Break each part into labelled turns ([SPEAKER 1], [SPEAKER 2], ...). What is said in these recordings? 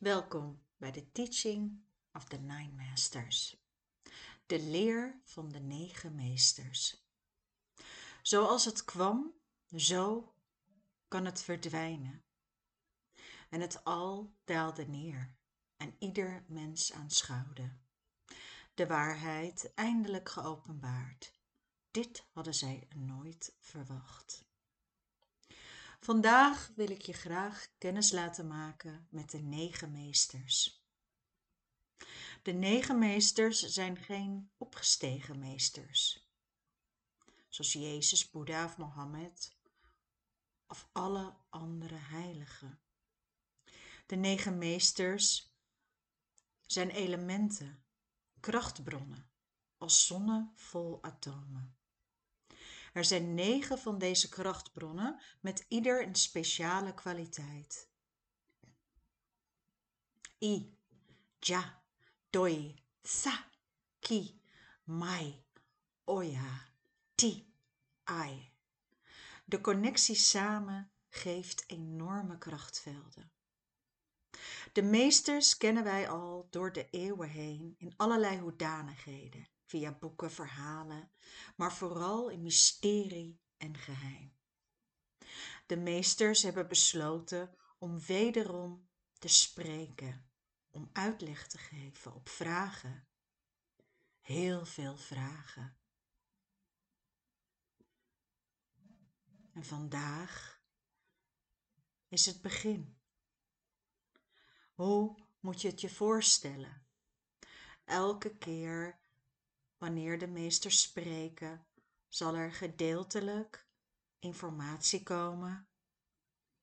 [SPEAKER 1] Welkom bij de Teaching of the Nine Masters. De leer van de negen meesters. Zoals het kwam, zo kan het verdwijnen. En het al daalde neer en ieder mens aanschouwde. De waarheid eindelijk geopenbaard. Dit hadden zij nooit verwacht. Vandaag wil ik je graag kennis laten maken met de negen meesters. De negen meesters zijn geen opgestegen meesters, zoals Jezus, Boeddha of Mohammed of alle andere heiligen. De negen meesters zijn elementen, krachtbronnen, als zonnen vol atomen. Er zijn negen van deze krachtbronnen met ieder een speciale kwaliteit. I, Ja, Doi, Sa, Ki, Mai, Oya, Ti, Ai. De connectie samen geeft enorme krachtvelden. De meesters kennen wij al door de eeuwen heen in allerlei hoedanigheden via boeken, verhalen, maar vooral in mysterie en geheim. De meesters hebben besloten om wederom te spreken, om uitleg te geven op vragen. Heel veel vragen. En vandaag is het begin. Hoe moet je het je voorstellen? Elke keer Wanneer de meesters spreken, zal er gedeeltelijk informatie komen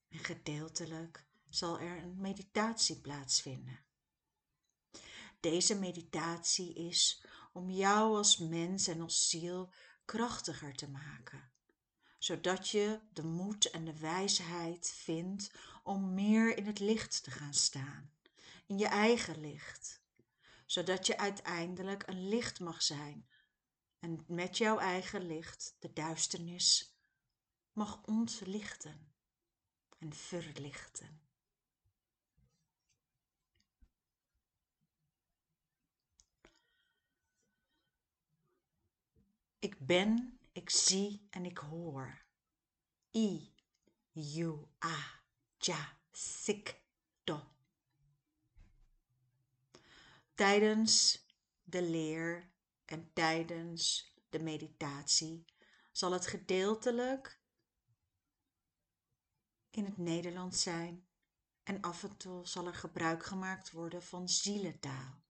[SPEAKER 1] en gedeeltelijk zal er een meditatie plaatsvinden. Deze meditatie is om jou als mens en als ziel krachtiger te maken, zodat je de moed en de wijsheid vindt om meer in het licht te gaan staan, in je eigen licht, zodat je uiteindelijk een licht mag zijn en met jouw eigen licht de duisternis mag ontlichten en verlichten. Ik ben, ik zie en ik hoor. I, U, A, Ja, Sik, tijdens de leer en tijdens de meditatie zal het gedeeltelijk in het Nederlands zijn en af en toe zal er gebruik gemaakt worden van zielentaal.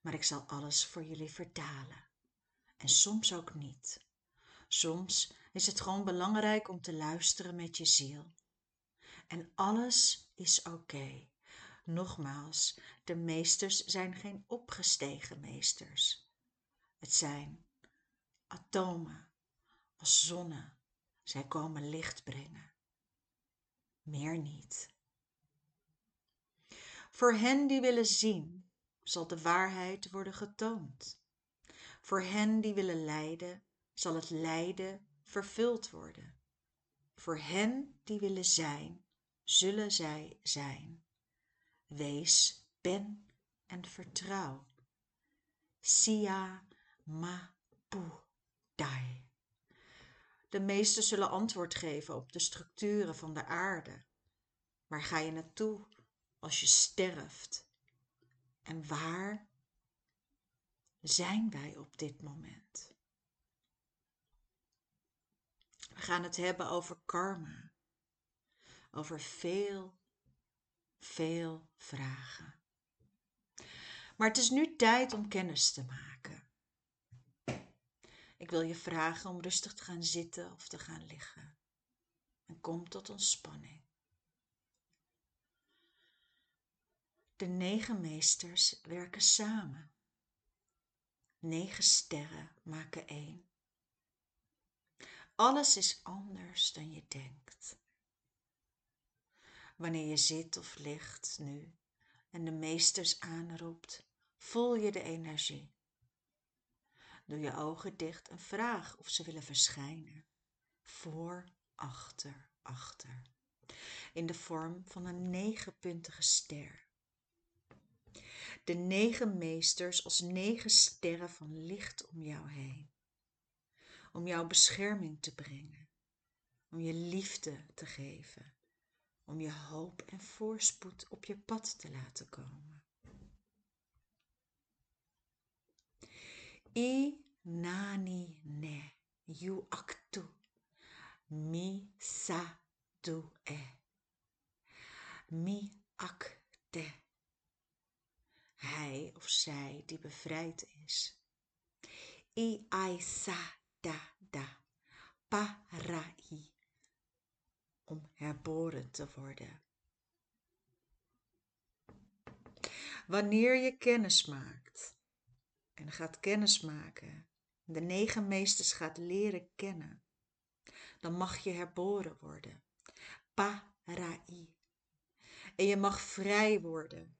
[SPEAKER 1] Maar ik zal alles voor jullie vertalen en soms ook niet. Soms is het gewoon belangrijk om te luisteren met je ziel. En alles is oké. Nogmaals, de meesters zijn geen opgestegen meesters. Het zijn atomen als zonnen. Zij komen licht brengen. Meer niet. Voor hen die willen zien, zal de waarheid worden getoond. Voor hen die willen lijden, zal het lijden vervuld worden. Voor hen die willen zijn, zullen zij zijn. Wees, ben en vertrouw. Sia ma pu dai. De meesten zullen antwoord geven op de structuren van de aarde. Waar ga je naartoe als je sterft? En waar zijn wij op dit moment? We gaan het hebben over karma, over veel veel vragen. Maar het is nu tijd om kennis te maken. Ik wil je vragen om rustig te gaan zitten of te gaan liggen. En kom tot ontspanning. De negen meesters werken samen. Negen sterren maken één. Alles is anders dan je denkt wanneer je zit of ligt nu en de meesters aanroept, voel je de energie. Doe je ogen dicht en vraag of ze willen verschijnen. Voor, achter, achter, in de vorm van een negenpuntige ster. De negen meesters als negen sterren van licht om jou heen. Om jouw bescherming te brengen. Om je liefde te geven. Om je hoop en voorspoed op je pad te laten komen. I nani ne you aktu mi sa du e mi akte hij of zij die bevrijd is. I ai sa da da parai om herboren te worden. Wanneer je kennis maakt en gaat kennis maken, de negen meesters gaat leren kennen, dan mag je herboren worden. Parai. En je mag vrij worden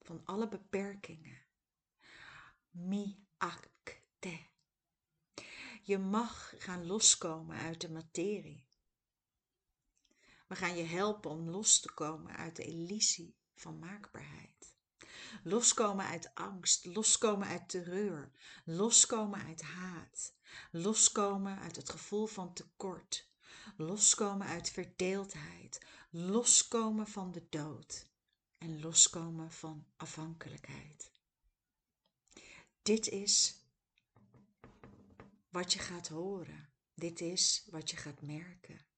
[SPEAKER 1] van alle beperkingen. Mi akte. Je mag gaan loskomen uit de materie. We gaan je helpen om los te komen uit de illusie van maakbaarheid. Loskomen uit angst, loskomen uit terreur, loskomen uit haat, loskomen uit het gevoel van tekort, loskomen uit verdeeldheid, loskomen van de dood en loskomen van afhankelijkheid. Dit is wat je gaat horen. Dit is wat je gaat merken.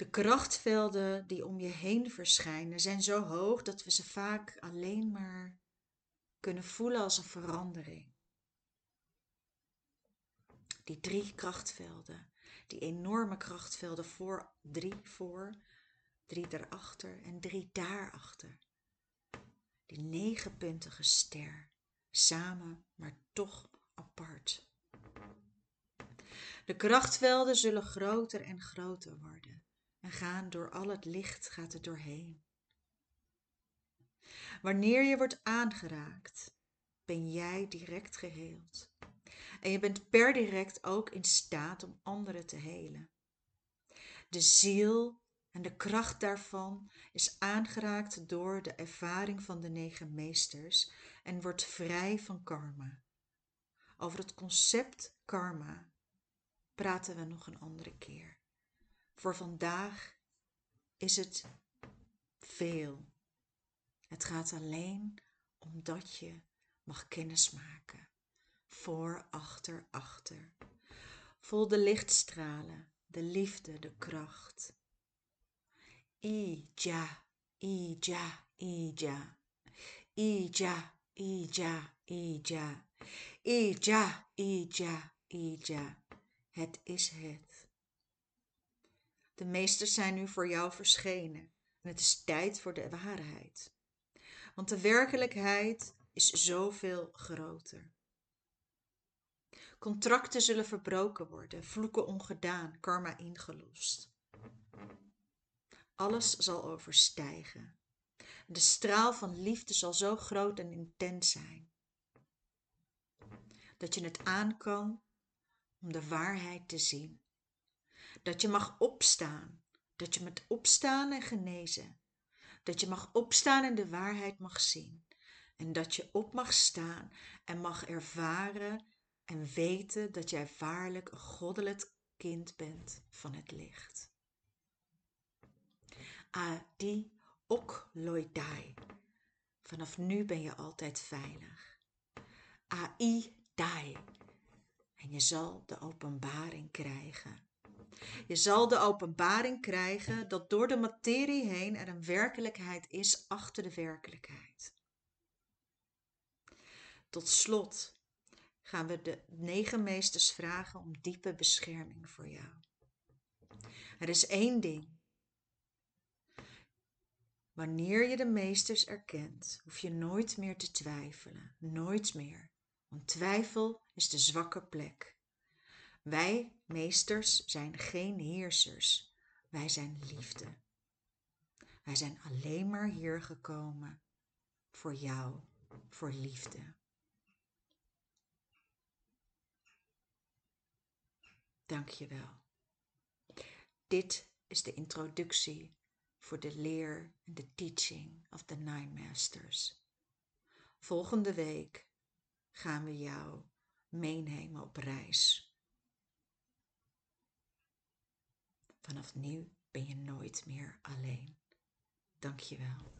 [SPEAKER 1] De krachtvelden die om je heen verschijnen zijn zo hoog dat we ze vaak alleen maar kunnen voelen als een verandering. Die drie krachtvelden, die enorme krachtvelden voor, drie voor, drie daarachter en drie daarachter. Die negenpuntige ster, samen maar toch apart. De krachtvelden zullen groter en groter worden en gaan door al het licht gaat er doorheen. Wanneer je wordt aangeraakt, ben jij direct geheeld. En je bent per direct ook in staat om anderen te helen. De ziel en de kracht daarvan is aangeraakt door de ervaring van de negen meesters en wordt vrij van karma. Over het concept karma praten we nog een andere keer. Voor vandaag is het veel. Het gaat alleen omdat je mag kennismaken. Voor, achter, achter. Voel de lichtstralen, de liefde, de kracht. Ija, ija, ija. Ija, ija, ija. Ija, ija, ija. Het is het. De meesters zijn nu voor jou verschenen en het is tijd voor de waarheid. Want de werkelijkheid is zoveel groter. Contracten zullen verbroken worden, vloeken ongedaan, karma ingelost. Alles zal overstijgen. De straal van liefde zal zo groot en intens zijn dat je het aan kan om de waarheid te zien. Dat je mag opstaan, dat je met opstaan en genezen, dat je mag opstaan en de waarheid mag zien. En dat je op mag staan en mag ervaren en weten dat jij waarlijk een goddelijk kind bent van het licht. Adi ok loidai. Vanaf nu ben je altijd veilig. Ai dai. En je zal de openbaring krijgen. Je zal de openbaring krijgen dat door de materie heen er een werkelijkheid is achter de werkelijkheid. Tot slot gaan we de negen meesters vragen om diepe bescherming voor jou. Er is één ding. Wanneer je de meesters erkent, hoef je nooit meer te twijfelen, nooit meer. Want twijfel is de zwakke plek. Wij, meesters, zijn geen heersers. Wij zijn liefde. Wij zijn alleen maar hier gekomen voor jou, voor liefde. Dank je wel. Dit is de introductie voor de leer en de teaching of the Nine Masters. Volgende week gaan we jou meenemen op reis. Vanaf nu ben je nooit meer alleen. Dankjewel.